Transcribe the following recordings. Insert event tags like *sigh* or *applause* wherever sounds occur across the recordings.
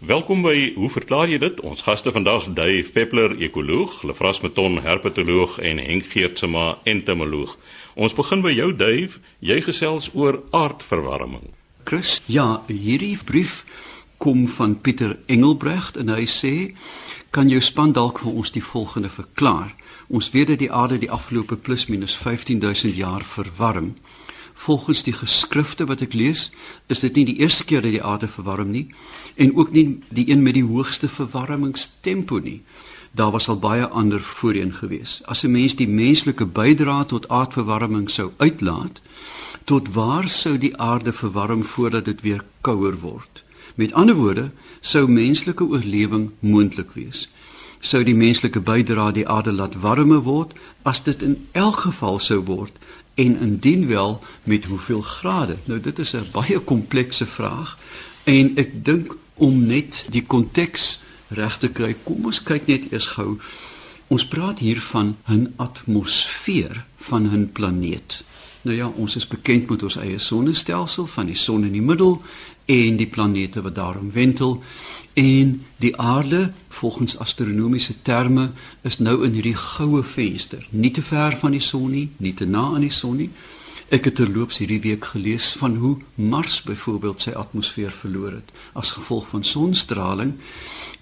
Welkom by Hoe verklaar jy dit? Ons gaste vandag Dave Peppler, ekoloog, Lefras Meton, herpetoloog en Henk Geertsma, entomoloog. Ons begin by jou Dave. Jy gesels oor aardverwarming. Chris, ja, hierdie brief kom van Pieter Engelbrecht en hy sê kan jou span dalk vir ons die volgende verklaar. Ons weet dat die aarde die afgelope plus minus 15000 jaar verwarm. Volgens die geskrifte wat ek lees, is dit nie die eerste keer dat die aarde verwarm nie en ook nie die een met die hoogste verwarmingstempo nie. Daar was al baie ander voorheen gewees. As 'n mens die menslike bydrae tot aardverwarming sou uitlaat, tot waar sou die aarde verwarm voordat dit weer kouer word? Met ander woorde, sou menslike oorlewing moontlik wees. Sou die menslike bydrae die aarde laat warmer word as dit in elk geval sou word en indien wel met hoeveel grade? Nou dit is 'n baie komplekse vraag en ek dink om net die konteks reg te kry, kom ons kyk net eers gou. Ons praat hier van 'n atmosfeer van 'n planeet. Nou ja, ons is bekend met ons eie sonnestelsel van die son in die middel en die planete wat daarom wentel en die aarde volgens astronomiese terme is nou in hierdie goue venster, nie te ver van die son nie, nie te na aan die son nie. Ek het terloops hierdie week gelees van hoe Mars byvoorbeeld sy atmosfeer verloor het as gevolg van sonstraling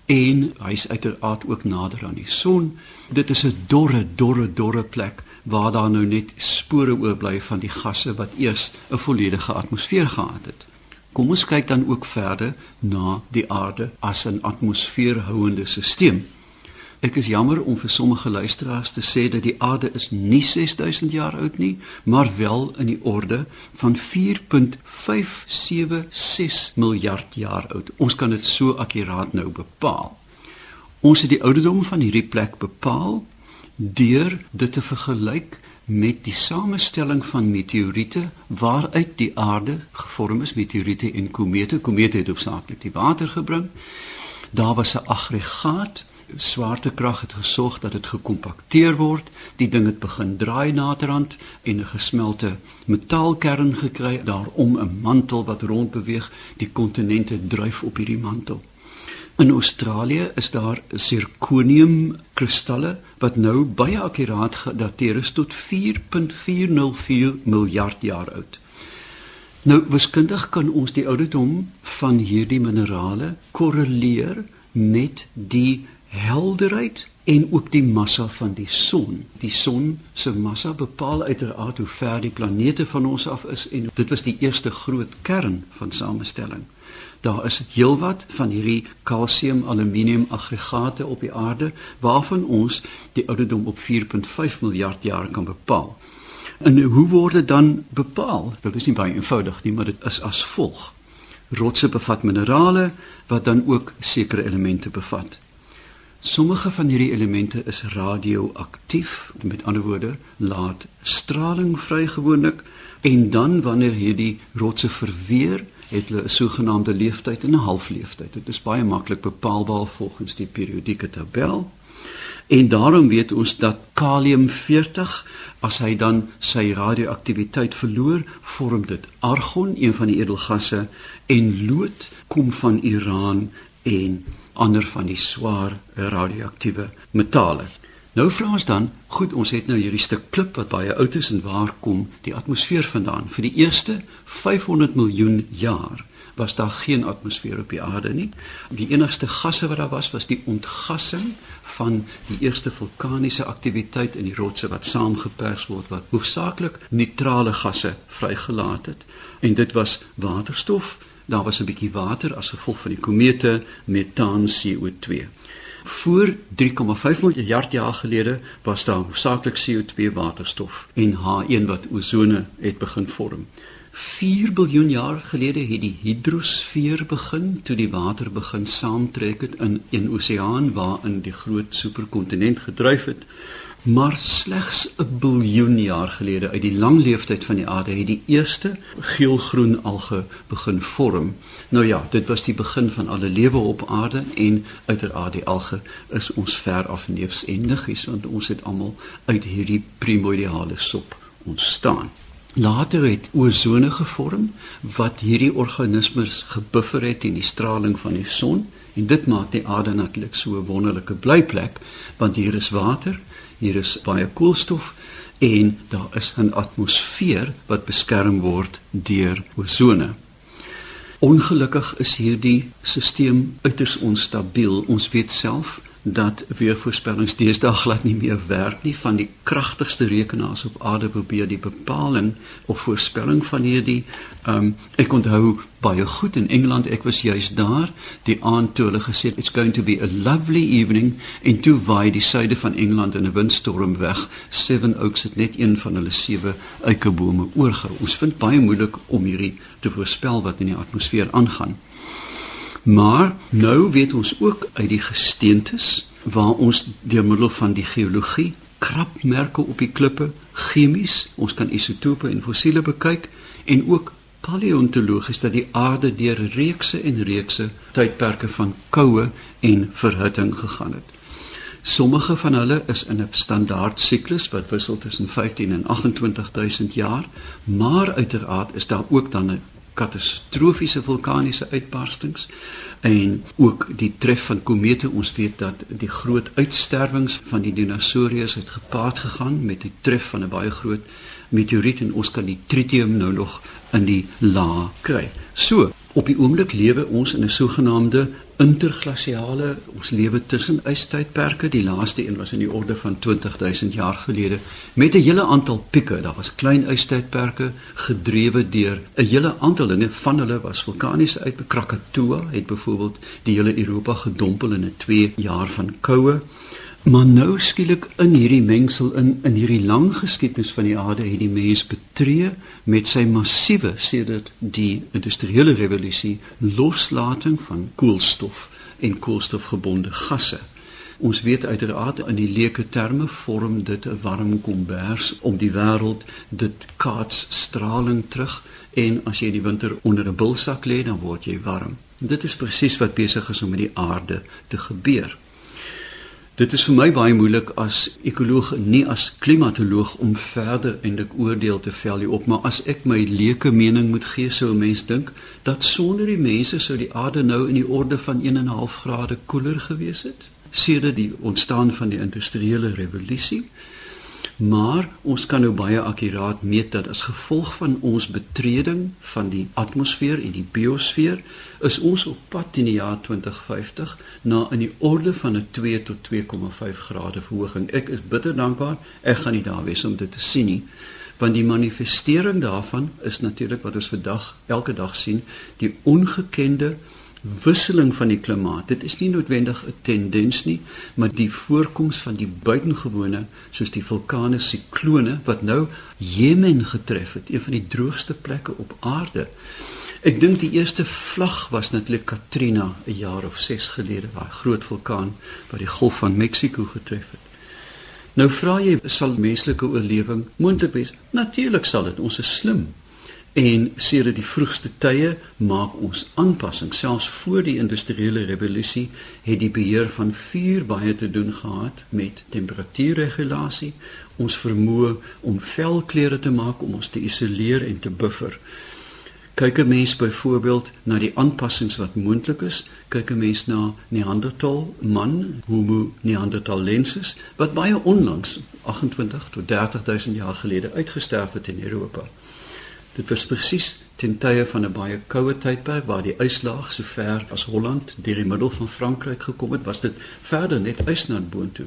en hy's uiteraard ook nader aan die son. Dit is 'n dorre, dorre, dorre plek waar daar nou net spore oorbly van die gasse wat eers 'n volledige atmosfeer gehad het. Kom ons kyk dan ook verder na die aarde as 'n atmosfeerhouende stelsel. Ek is jammer om vir sommige luisteraars te sê dat die aarde is nie 6000 jaar oud nie, maar wel in die orde van 4.576 miljard jaar oud. Ons kan dit so akkuraat nou bepaal. Ons het die ouderdom van hierdie plek bepaal deur dit te vergelyk met die samestelling van meteoriete waaruit die aarde gevorm is meteoriete en komete. Komete het hoofsaaklik die water gebring. Daar was 'n aggregaat swaartekrag het gesorg dat dit gekompakteer word. Die ding het begin draai naderhand en 'n gesmelte metaalkern gekry. Daarom 'n mantel wat rond beweeg die kontinente dryf op hierdie mantel In Australië is daar sirkonium kristalle wat nou baie akkuraat gedateer is tot 4.404 miljard jaar oud. Nou wiskundig kan ons die ouderdom van hierdie minerale korreleer met die helderheid en ook die massa van die son. Die son se massa bepaal uiteraard hoe ver die planete van ons af is en dit was die eerste groot kern van samestelling. Daar is heelwat van hierdie kalsium aluminium aggregate op die aarde waarvan ons die ouderdom op 4.5 miljard jaar kan bepaal. En hoe word dit dan bepaal? Dit is nie baie eenvoudig nie, maar dit is as volg. Rotse bevat minerale wat dan ook sekere elemente bevat. Sommige van hierdie elemente is radioaktief, met ander woorde, laat straling vry gewoonlik en dan wanneer hierdie rotse verweer het hulle 'n sogenaamde leeftyd en 'n halfleeftyd. Dit is baie maklik bepaalbaar volgens die periodieke tabel. En daarom weet ons dat kalium 40 as hy dan sy radioaktiwiteit verloor, vorm dit argon, een van die edelgasse, en lood kom van Iran en ander van die swaar radioaktiewe metale. Nou vra ons dan, goed, ons het nou hierdie stuk klip wat baie oud is en waar kom die atmosfeer vandaan? Vir die eerste 500 miljoen jaar was daar geen atmosfeer op die aarde nie. Die enigste gasse wat daar was was die ontgassing van die eerste vulkaniese aktiwiteit in die rotse wat saamgepers word wat hoofsaaklik neutrale gasse vrygelaat het en dit was waterstof. Daar was 'n bietjie water as gevolg van die komete metaan CO2 voor 3,5 miljard jaar gelede was daar hoofsaaklik CO2 waterstof en H1 wat ozone het begin vorm. 4 miljard jaar gelede het die hidrosfeer begin toe die water begin saamtrek het in 'n oseaan waarin die groot superkontinent gedryf het. Maar slegs 'n biljoen jaar gelede uit die lang leeftyd van die aarde het die eerste geelgroen alge begin vorm. Nou ja, dit was die begin van alle lewe op aarde en uiteraard die alge is ons ver af neefs en niggies want ons het almal uit hierdie primordiale sop ontstaan. Later het ozone gevorm wat hierdie organismes gebuffer het teen die straling van die son En dit maak die aarde natuurlik so 'n wonderlike blyplek want hier is water, hier is baie koolstof en daar is 'n atmosfeer wat beskerm word deur ozone. Ongelukkig is hierdie stelsel uiters onstabiel. Ons weet self dat weervoorspellings deesdae glad nie meer werk nie van die kragtigste rekenaars op aarde probeer die bepaling of voorspelling van hierdie um, ek onthou baie goed in Engeland. Ek was juis daar die aand toe hulle gesê it's going to be a lovely evening. En toe waai die suide van Engeland in 'n windstorm weg. Seven Oaks het net een van hulle sewe eikebome oorgehou ons vind baie moeilik om hierdie te voorspel wat in die atmosfeer aangaan. Maar nou weet ons ook uit die gesteentes waar ons deur middel van die geologie krapmerke op die klippe, chemies, ons kan isotope en fossiele bekyk en ook paleontologies dat die aarde deur reekse en reekse tydperke van koue en verhitting gegaan het. Sommige van hulle is in 'n standaard siklus wat wissel tussen 15 en 28000 jaar, maar uiteraard is daar ook dan 'n katastrofiese vulkaniese uitbarstings en ook die tref van komete ons weet dat die groot uitsterwings van die dinosourus het gepaard gegaan met die tref van 'n baie groot meteoriet en ons kan die tritium nou nog in die la kry. So, op die oomblik lewe ons in 'n sogenaamde interglasiale ons lewe tussen ystydperke die laaste een was in die orde van 20000 jaar gelede met 'n hele aantal pieke. Daar was klein ystydperke gedrewe deur 'n hele aantal dinge. Van hulle was vulkaniese uit Krakatoa het byvoorbeeld die hele Europa gedompel in 'n 2 jaar van koue Maar nou skielik in hierdie mengsel in in hierdie lang geskiedenis van die aarde het die mens betree met sy massiewe sedert die industriële revolusie loslating van koolstof en koolstofgebonde gasse. Ons weet uiteraard in die leuke terme vorm dit 'n warm kombers om die wêreld dit kaats straling terug en as jy die winter onder 'n bulsak lê dan word jy warm. Dit is presies wat besig is om met die aarde te gebeur. Dit is vir my baie moeilik as ekoloog nie as klimatoloog om verder eintlik oordeel te vel hierop maar as ek my leuke mening moet gee sou 'n mens dink dat sonder die mense sou die aarde nou in die orde van 1.5 grade koeler gewees het sedert die ontstaan van die industriële revolusie Maar ons kan nou baie akkuraat meet dat as gevolg van ons betreding van die atmosfeer en die biosfeer is ons op pad in die jaar 2050 na in die orde van 'n 2 tot 2,5 grade verhoging. Ek is bitter dankbaar. Ek gaan nie daar wees om dit te sien nie. Want die manifestering daarvan is natuurlik wat ons vandag elke dag sien, die ongekende wisseling van die klimaat. Dit is nie noodwendig 'n tendens nie, maar die voorkoms van die buitengewone soos die vulkane siklone wat nou Jemen getref het, een van die droogste plekke op aarde. Ek dink die eerste vlag was natuurlik Katrina 'n jaar of 6 gelede, daai groot vulkaan wat die Golf van Mexiko getref het. Nou vra jy, sal menslike oorlewing moontlik wees? Natuurlik sal dit. Ons is slim. En sedert die vroegste tye maak ons aanpassings. Selfs voor die industriële revolusie het die beheer van vuur baie te doen gehad met temperatuurregulasie, ons vermoë om velklere te maak om ons te isoleer en te buffer. Kyk 'n mens byvoorbeeld na die aanpassings wat moontlik is, kyk 'n mens na Neanderthal man, Homo neanderthalensis wat baie onlangs 28 tot 30000 jaar gelede uitgesterf het in Europa. Dit was presies ten tye van 'n baie koue tydperk waar die yslaag so ver as Holland deur die middel van Frankryk gekom het, was dit verder net ys na boontoe.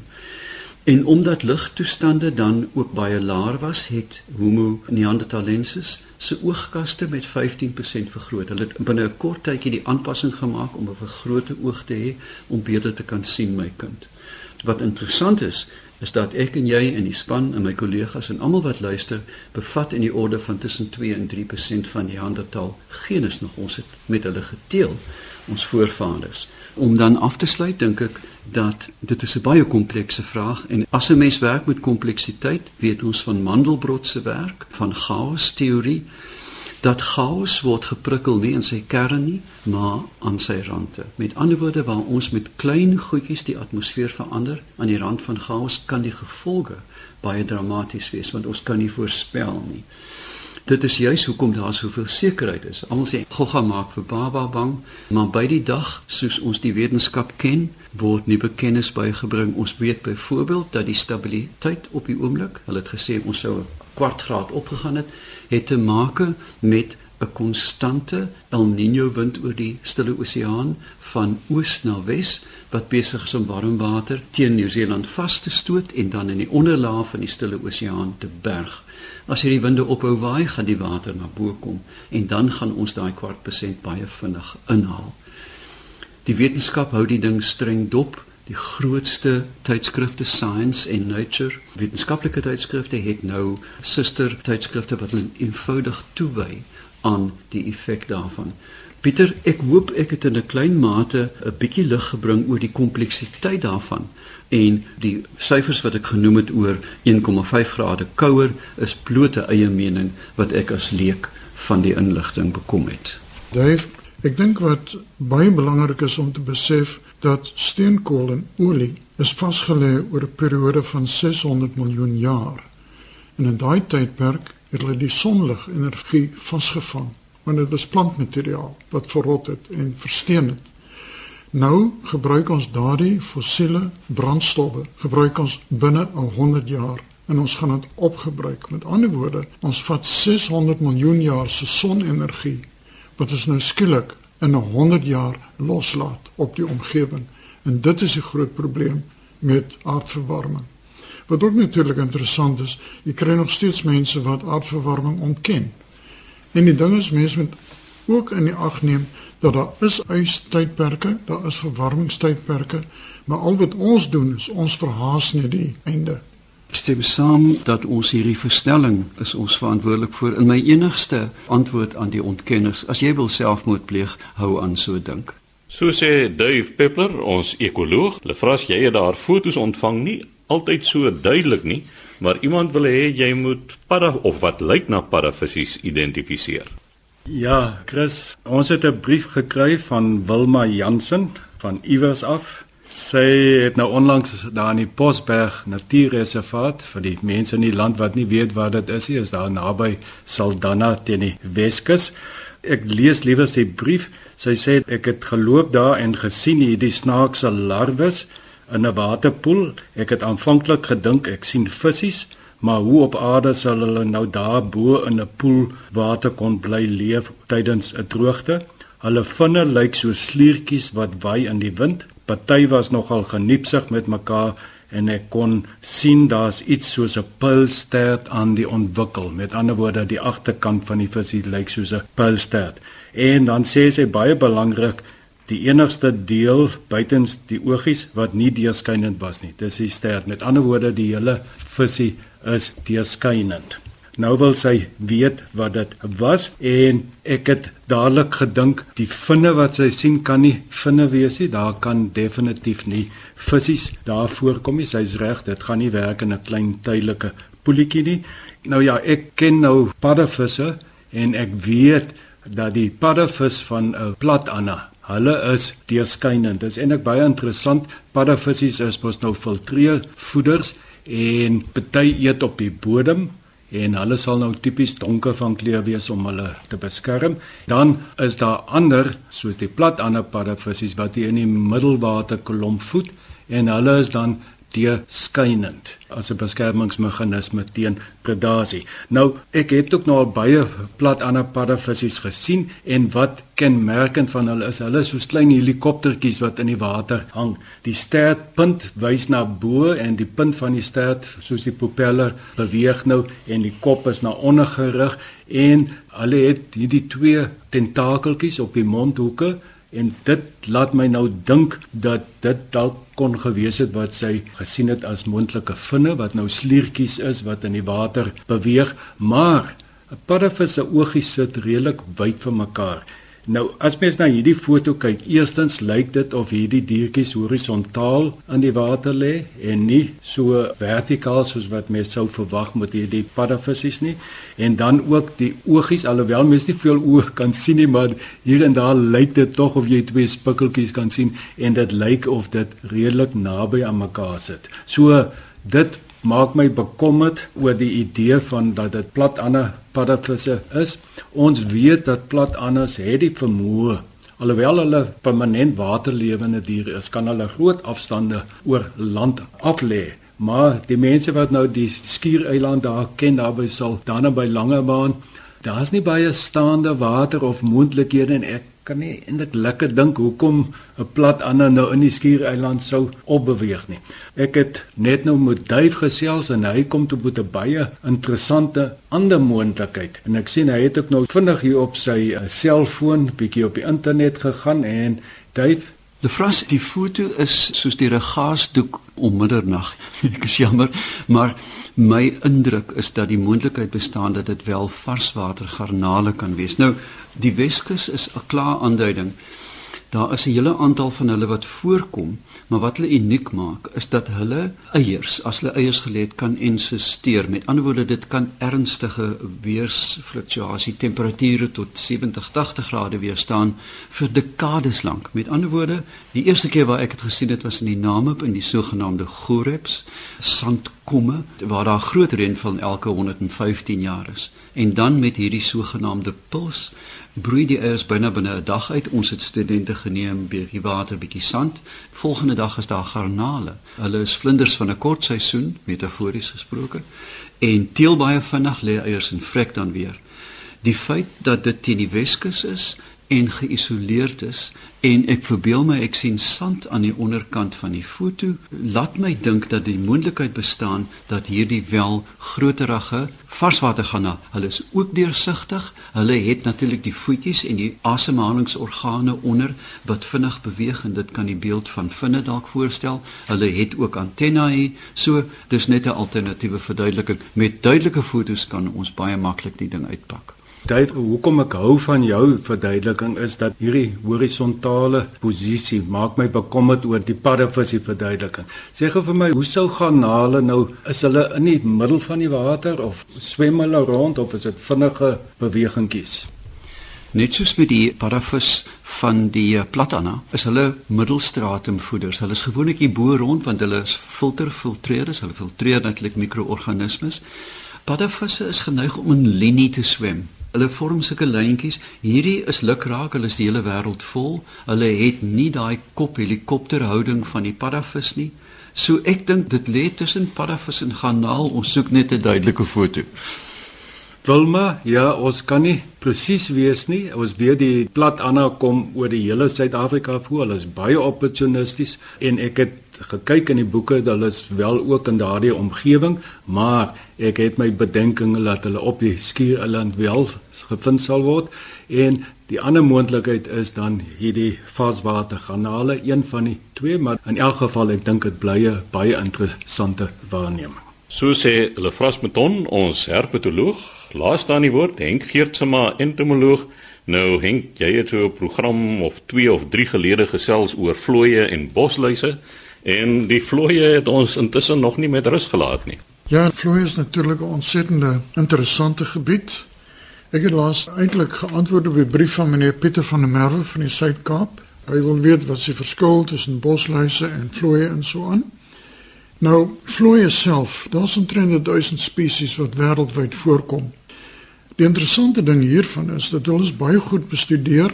En omdat lugtoestande dan ook baie laer was, het Homo neanderthalensis se oogkaste met 15% vergroot. Hulle het binne 'n kort tydjie die aanpassing gemaak om 'n vergrote oog te hê om beter te kan sien my kind. Wat interessant is, is dat ek en jy en die span en my kollegas en almal wat luister bevat in die orde van tussen 2 en 3% van die handeltaal genus nog ons het met hulle geteel ons voorvaders. Om dan af te sluit dink ek dat dit is 'n baie komplekse vraag en as 'n mens werk met kompleksiteit weet ons van Mandelbrot se werk van chaos teorie dat chaos word geprikkel nie in sy kern nie, maar aan sy rande. Met ander woorde, waar ons met klein goedjies die atmosfeer verander aan die rand van chaos, kan die gevolge baie dramaties wees want ons kan nie voorspel nie. Dit is juis hoekom daar soveel sekerheid is. Almal sê gogga maak vir baba bang, maar by die dag soos ons die wetenskap ken, word nuwe kennis bygebring. Ons weet byvoorbeeld dat die stabiliteit op die oomblik, hulle het gesê ons sou 'n kwart graad opgegaan het, het te maak met 'n konstante El Niño wind oor die Stille Oseaan van oos na wes wat besig is om warm water teen Nieu-Seeland vas te stoot en dan in die onderlaag van die Stille Oseaan te berg. As hierdie winde ophou waai, gaan die water na bo kom en dan gaan ons daai kwart persent baie vinnig inhaal. Die wetenskap hou die ding streng dop. Die grootste tydskrifte Science en Nature, wetenskaplike tydskrifte het nou suster tydskrifte wat hulle eenvoudig toewy aan die effek daarvan. Pieter, ek hoop ek het in 'n klein mate 'n bietjie lig gebring oor die kompleksiteit daarvan en die syfers wat ek genoem het oor 1,5 grade kouer is blote eie mening wat ek as leek van die inligting bekom het. Dave, ek dink wat baie belangrik is om te besef dat steenkool en olie is vasgelê oor 'n periode van 600 miljoen jaar. En in daai tydperk het hulle die sonlig energie vasgevang want dit was plantmateriaal wat verrot het en versteen het. Nou gebruik ons daardie fossiele brandstowwe gebruik ons binne 'n 100 jaar en ons gaan dit opgebruik. Met ander woorde, ons vat 600 miljoen jaar se sonenergie wat ons nou skielik in 'n 100 jaar loslaat op die omgewing. En dit is 'n groot probleem met aardverwarming. Wat ook natuurlik interessant is, jy kry nog steeds mense wat aardverwarming ontken. En die ding is mense moet ook in die ag neem dat daar is ystydperke, daar is verwarmingstydperke, maar al wat ons doen is ons verhaas net die einde. Stem saam dat ons hierdie verstelling is ons verantwoordelik vir. In my enigste antwoord aan die ontkenners, as jy wil selfmoord pleeg, hou aan so dink. So sê Dave Peppler, ons ekoloog, hulle vra as jy daar fotos ontvang nie altyd so duidelik nie, maar iemand wil hê jy moet padda of wat lyk na paddavissies identifiseer. Ja, Chris, ons het 'n brief gekry van Wilma Jansen van iewers af. Sy het nou onlangs daar in die Posberg Natuurreservaat vir die mense in die land wat nie weet waar dit is nie, is daar naby Saldanha teen die Weskus. Ek lees liewers die brief. Sy sê ek het geloop daar en gesien hierdie snaakse larwes in 'n waterpoel. Ek het aanvanklik gedink ek sien visse, maar hoe op aarde sal hulle nou daar bo in 'n poel water kon bly leef tydens 'n droogte? Hulle vinne lyk so sliertjies wat waai in die wind. Party was nogal geniepsig met mekaar en ek kon sien daar's iets soos 'n pylstert aan die ontwikkel. Met ander woorde, die agterkant van die visie lyk soos 'n pylstert. En dan sê sy baie belangrik, die enigste deel buitens die oogies wat nie deurskynend was nie. Dis die ster. Met ander woorde, die hele visie is deurskynend. Nou wil sy weet wat dit was en ek het dadelik gedink die vinne wat sy sien kan nie vinne wees nie. Daar kan definitief nie visies daar voorkom nie. Sy's reg, dit gaan nie werk in 'n klein tydelike poeltjie nie. Nou ja, ek ken nou paddevisse en ek weet dat die paddevis van 'n platanna Hulle is deurskynend. Dit is eintlik baie interessant. Paddevisse is mos nou filtreervoeders en party eet op die bodem en hulle sal nou tipies donker van kleur wees om hulle te beskerm. Dan is daar ander soos die platander paddevisse wat hier in die middelwater kolom voed en hulle is dan deurskynend as 'n beskermingsmeganisme teen predasie. Nou, ek het ook nou baie plat ander paddevisse gesien en wat kenmerkend van hulle is, hulle is so klein helikoptertjies wat in die water hang. Die stertpunt wys na bo en die punt van die stert, soos die propeller, beweeg nou en die kop is na onder gerig en hulle het hierdie twee tentakeltjies op die mondhoeke en dit laat my nou dink dat dit dalk kon gewees het wat sy gesien het as moontlike vinne wat nou sliertjies is wat in die water beweeg maar 'n paddevis se oogies sit redelik wyd van mekaar Nou as mens na hierdie foto kyk, eerstens lyk dit of hierdie diertjies horisontaal in die water lê en nie so vertikaal soos wat mens sou verwag met hierdie paddevisse nie. En dan ook die oogies alhoewel mens nie veel oog kan sien nie, maar hier en daar lyk dit tog of jy twee spikkeltjies kan sien en dit lyk of dit redelik naby aan mekaar sit. So dit maak my bekommerd oor die idee van dat dit platande paddavisse is. Ons weet dat platanders het die vermoë alhoewel hulle permanent waterlewende diere is, kan hulle groot afstande oor land af lê. Maar die mense wat nou die skiereiland daar ken daarby sal dan by Langebaan, daar's nie baie staande water of moontlikhede en ek kan nie eintlik lekker dink hoekom 'n plat ander nou in die skiereiland sou opbeweeg nie. Ek het net nou met Duif gesels en hy kom toe met 'n baie interessante ander moontlikheid. En ek sien hy het ook nou vinnig hier op sy uh, selfoon bietjie op die internet gegaan en Duif Die fras die foto is soos die regaasdoek om middernag. *laughs* Ek is jammer, maar my indruk is dat die moontlikheid bestaan dat dit wel varswater garnale kan wees. Nou, die Weskus is 'n klaar aanduiding. Daar is 'n hele aantal van hulle wat voorkom, maar wat hulle uniek maak is dat hulle eiers, as hulle eiers gelê het, kan insisteer. Met ander woorde, dit kan ernstige weersfluktuasie, temperature tot 70-80 grade weerstaan vir dekades lank. Met ander woorde, die eerste keer waar ek dit gesien het was in die Namib in die sogenaamde Goreps, sandkomme waar daar groot reënval elke 115 jaar is. En dan met hierdie sogenaamde puls broei die eiers binne binne 'n dag uit. Ons het studente geneem, bietjie water, bietjie sand. Volgende dag is daar garnale. Hulle is vlinders van 'n kort seisoen, metafories gesproke, en teel baie vinnig lê eiers en vrek dan weer. Die feit dat dit teen die Weskus is en geïsoleerd is en ek verbeel my ek sien sand aan die onderkant van die foto laat my dink dat die moontlikheid bestaan dat hierdie wel groterige varswater gaan na. Hulle is ook deursigtig. Hulle het natuurlik die voetjies en die asemhalingsorgane onder wat vinnig beweeg en dit kan die beeld van vinne dalk voorstel. Hulle het ook antennae so dis net 'n alternatiewe verduideliking. Met duidelike fotos kan ons baie maklik die ding uitpak Dave, hoekom ek hou van jou verduideliking is dat hierdie horisontale posisie maak my bekommerd oor die paddevisie verduideliking. Sê gou vir my, hoe sou garnale nou is hulle in die middel van die water of swem hulle rond of is dit vinnige bewegingkies? Net soos met die paddevis van die platana, is hulle middelstraatumvoeders. Hulle is gewoonlik hier bo rond want hulle is filterfiltreerders, hulle filtreer natuurlik mikroorganismes. Paddevisse is geneig om in linie te swem hulle vorm sulke lyntjies. Hierdie is lukraak, hulle is die hele wêreld vol. Hulle het nie daai kop helikopterhouding van die paddavis nie. So ek dink dit lê tussen paddavis en garnaal. Ons soek net 'n duidelike foto. Wilma, ja, ons kan nie presies weet nie. Ons weet die plat Anna kom oor die hele Suid-Afrika voor. Hulle is baie opportunisties en ek het gekyk in die boeke hulle is wel ook in daardie omgewing, maar ek het my bedenkinge dat hulle op die Skiereiland wel gevind sal word en die ander moontlikheid is dan hierdie vaswaterkanale, een van die twee, maar in elk geval ek dink dit bly 'n baie interessante waarneming. So sê Lefras Meton, ons herpetoloog, laaste aan die woord, Henk Geertsma, entomoloog. Nou Henk, jy het so 'n program of 2 of 3 gelede gesels oor vlooie en bosluise en die vlooie het ons intussen nog nie met rus gelaat nie. Ja, vloei is natuurlik 'n ontsettende interessante gebied. Ek het laas eintlik geantwoord op 'n brief van meneer Pieter van der Merwe van die Suid-Kaap. Hy wil weet wat se verskil tussen bosluise en vloei en so aan. Nou, vloei self, daar's omtrent 1000 spesies wat wêreldwyd voorkom. Die interessante ding hiervan is dat hulle is baie goed bestudeer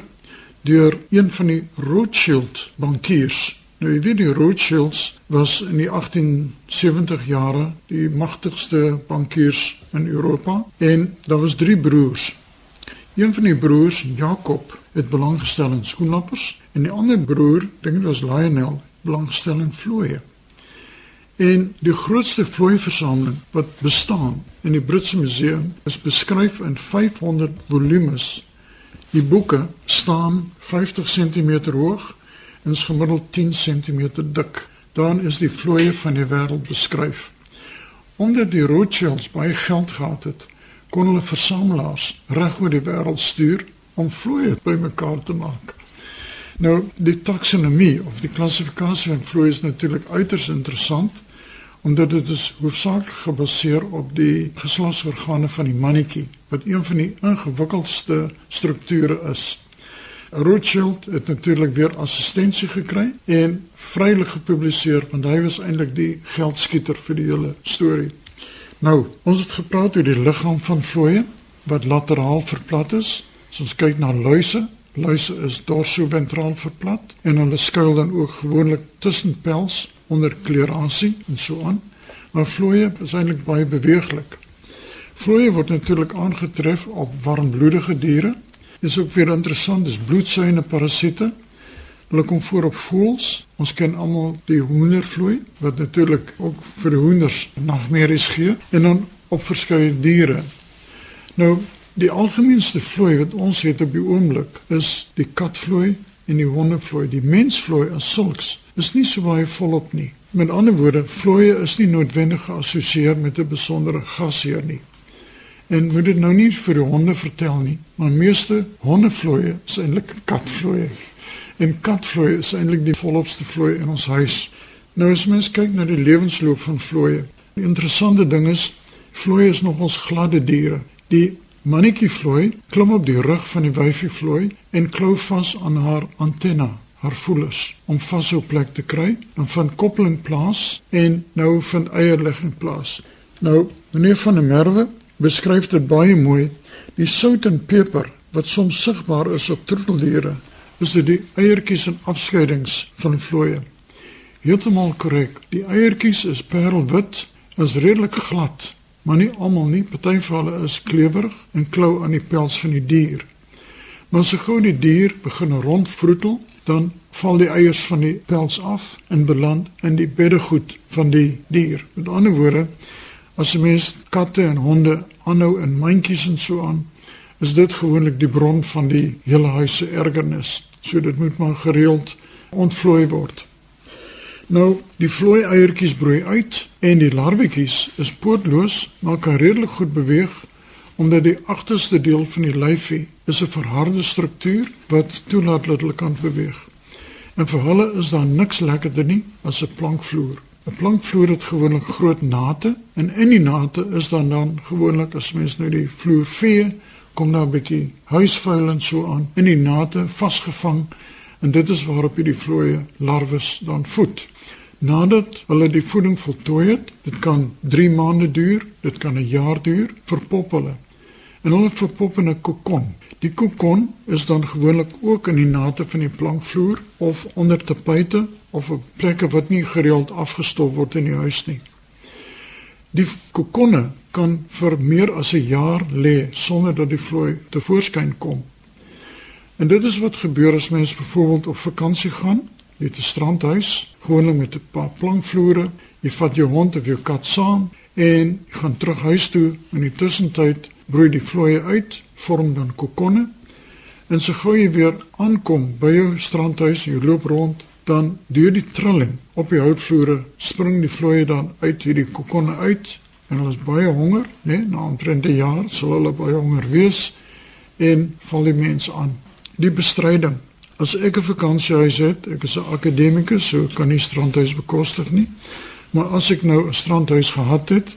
deur een van die Rothschild bankiers Nou jy weet Rothschilds was in die 1870 jare die magtigste bankiers in Europa en daar was drie broers. Een van die broers, Jakob, het belang gestel en die ander broer, dink dit was Lionel, belang gestel in vlooie. En die grootste vlooi versameling wat bestaan in die Britse museum is beskryf in 500 volumes. Die boeke staan 50 cm hoog is gemiddeld 10 cm dik. Dan is die vloeie van die wêreld beskryf. Omdat die Rothschilds baie geld gehad het, kon hulle versamelaars reg oor die wêreld stuur om vloeie bymekaar te maak. Nou, die taksonomie of die klassifikasie van vloeie is natuurlik uiters interessant omdat dit is hoofsaaklik gebaseer op die geslasorgane van die mannetjie wat een van die ingewikkeldste strukture is. Rothschild het natuurlik weer assistensie gekry en vrylik gepubliseer want hy was eintlik die geldskieter vir die hele storie. Nou, ons het gepraat oor die liggaam van vlooie wat lateraal verplat is. As ons kyk na luise, luise is dorsoventraal verplat en hulle skuil dan ook gewoonlik tussen pels onder klerasie en so aan. Maar vlooie is eintlik baie beweeglik. Vlooie word natuurlik aangetref op warmbloedige diere. Is ook weer interessant, dis bloedsuigende parasiete. Hulle kom voor op voëls. Ons ken almal die hoendervlooi wat natuurlik ook vir die hoenders nagmerries gee en dan op verskeie diere. Nou, die algemeenste vlooi wat ons het op die oomblik is die katvlooi en die hondevlooi. Die mensvlooi as sulks is nie so baie volop nie. Met ander woorde, vlooie is nie noodwendig geassosieer met 'n besondere gasheer nie. En moet dit nou nie vir die honde vertel nie, maar meeste hondevloeie is eintlik katvloeie. En katvloeie is eintlik die volopste vloei in ons huis. Nou as mens kyk na die lewensloop van vloeie, die interessante ding is vloeie is nog ons gladde diere. Die mannetjie vloei klim op die rug van die wyfie vloei en klou vas aan haar antenna haar voelers om vas op plek te kry dan van koppeling plaas en nou van eierlegging plaas. Nou meneer van der Merwe beskryf dit baie mooi. Die sout en peper wat soms sigbaar is op troeteldiere, is dit die eiertjies en afskeidings van die vlooie. Heeltemal korrek. Die eiertjies is parelwit, is redelik glad, maar nie almal nie. Party van hulle is klewerig en klou aan die pels van die dier. Maar as gou die dier begin rondvroetel, dan val die eiers van die pels af en beland in die beddegoed van die dier. Met ander woorde, As jy mens katte en honde aanhou in mandjies en so aan, is dit gewoonlik die bron van die hele huis se ergernis. So dit moet maar gereeld ontvlooi word. Nou, die vlooi eiertjies broei uit en die larwetjies is pootloos, maar kan redelik goed beweeg omdat die agterste deel van die lyfie is 'n verharde struktuur wat toelaat dat hulle kan beweeg. En vir hulle is daar niks lekkerder nie as 'n plankvloer. 'n Plankvloer het gewoonlik groot nate en in die nate is dan dan gewoonlik as mens nou die vloer vee, kom daar 'n bietjie huisvuil en so aan in die nate vasgevang en dit is waarop die vlooie larwes dan voed. Nadat hulle die voeding voltooi het, dit kan 3 maande duur, dit kan 'n jaar duur, verpop hulle. En hulle verpop in 'n kokon. Die kokon is dan gewoonlik ook in die nate van die plankvloer of onder tapuite of op plekke wat nie gereeld afgestof word in die huis nie. Die kokonne kan vir meer as 'n jaar lê sonder dat die vlooi te voorskyn kom. En dit is wat gebeur as mens byvoorbeeld op vakansie gaan, jy 'n strandhuis, gewoonlik met 'n paar plankvloere, jy vat jou hond of jou kat saam en gaan terug huis toe in die tussentyd broei die vlooie uit, vorm dan kokonne. En so gou jy weer aankom by jou strandhuis, jy loop rond, dan deur die trilling op die houtvloere spring die vlooie dan uit hierdie kokonne uit en hulle is baie honger, né? Nee, na omtrent 'n jaar sal hulle baie honger wees en val die mens aan. Die bestryding. As ek 'n vakansiehuis het, ek is 'n akademikus, so kan nie strandhuis bekostig nie. Maar as ek nou 'n strandhuis gehad het,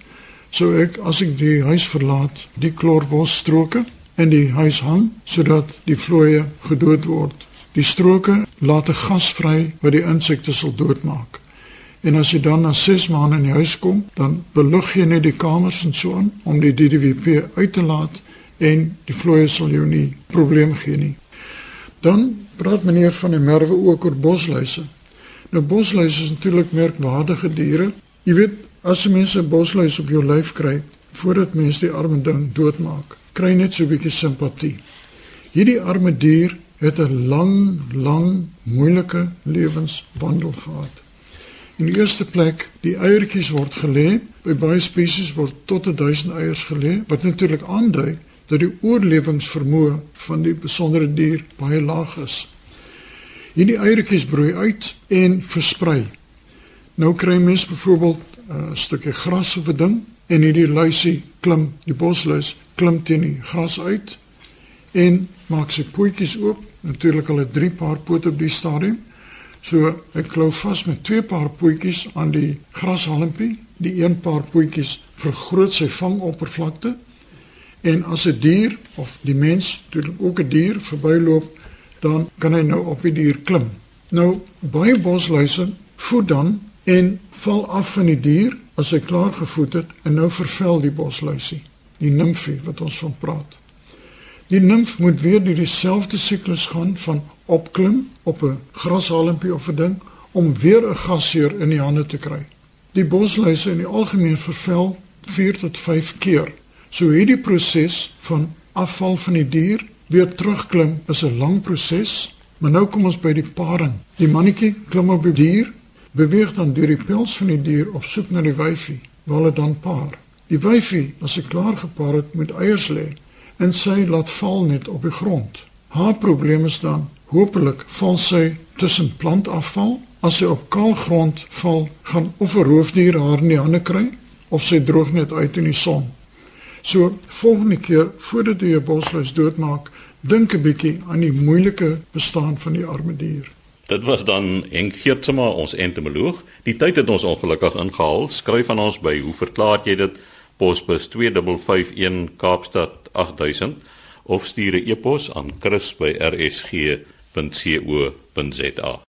So ek as ek die huis verlaat, die klorbos stroke in die huis hang sodat die vlooie gedood word. Die stroke laat 'n gas vry wat die insekte sal doodmaak. En as jy dan na 6 maande in die huis kom, dan belug jy net die kamers en so aan om die DDWP uit te laat en die vlooie sal jou nie probleem gee nie. Dan praat meneer van die merwe ook oor bosluise. Nou bosluise is natuurlik merkwaardige diere. Jy weet As mense 'n bosluis op jou lyf kry voordat mense die arme ding doodmaak, kry net so 'n bietjie simpatie. Hierdie arme dier het 'n lang, lang, moeilike lewenswandel gehad. In die eerste plek, die eiertjies word gelê, by baie spesies word tot 1000 eiers gelê, wat natuurlik aandui dat die oorlewingsvermoë van die besondere dier baie laag is. Hierdie eiertjies broei uit en versprei. Nou kry mens byvoorbeeld 'n stukkie gras of 'n ding en hierdie luisie klim, die bosluis klim teen die gras uit en maak sy pootjies oop. Natuurlik 'n drie paar pote op die stadium. So ek klou vas met twee paar pootjies aan die grashalmpie. Die een paar pootjies vergroot sy vangoppervlakte. En as 'n dier of die mens, natuurlik ook 'n dier verbyloop, dan kan hy nou op die dier klim. Nou baie bosluise voed dan en val af van die dier as hy klaar gevoed het en nou vervel die bosluisie, die nimfie wat ons van praat. Die nimf moet weer deur dieselfde siklus gaan van opklim op 'n grashalmpie of 'n ding om weer 'n gasheer in die hande te kry. Die bosluise in die algemeen vervel 4 tot 5 keer. So hierdie proses van afval van die dier weer terugklim is 'n lang proses, maar nou kom ons by die paring. Die mannetjie klim op die dier, beweeg dan deur die pels van die dier op soek na die wyfie, waar hulle dan paar. Die wyfie, as sy klaar gepaar het, moet eiers lê en sy laat val net op die grond. Haar probleem is dan hopelik val sy tussen plantafval. As sy op kaal grond val, gaan of 'n roofdier haar in die hande kry of sy droog net uit in die son. So volgende keer voordat jy 'n bosluis doodmaak, dink 'n bietjie aan die moeilike bestaan van die arme dier. Dit was dan Henk Geertsma, ons entomoloog. Die tyd het ons ongelukkig ingehaal. Skryf aan ons by hoe verklaar jy dit? Posbus 2551 Kaapstad 8000 of stuur 'n e-pos aan chris@rsg.co.za.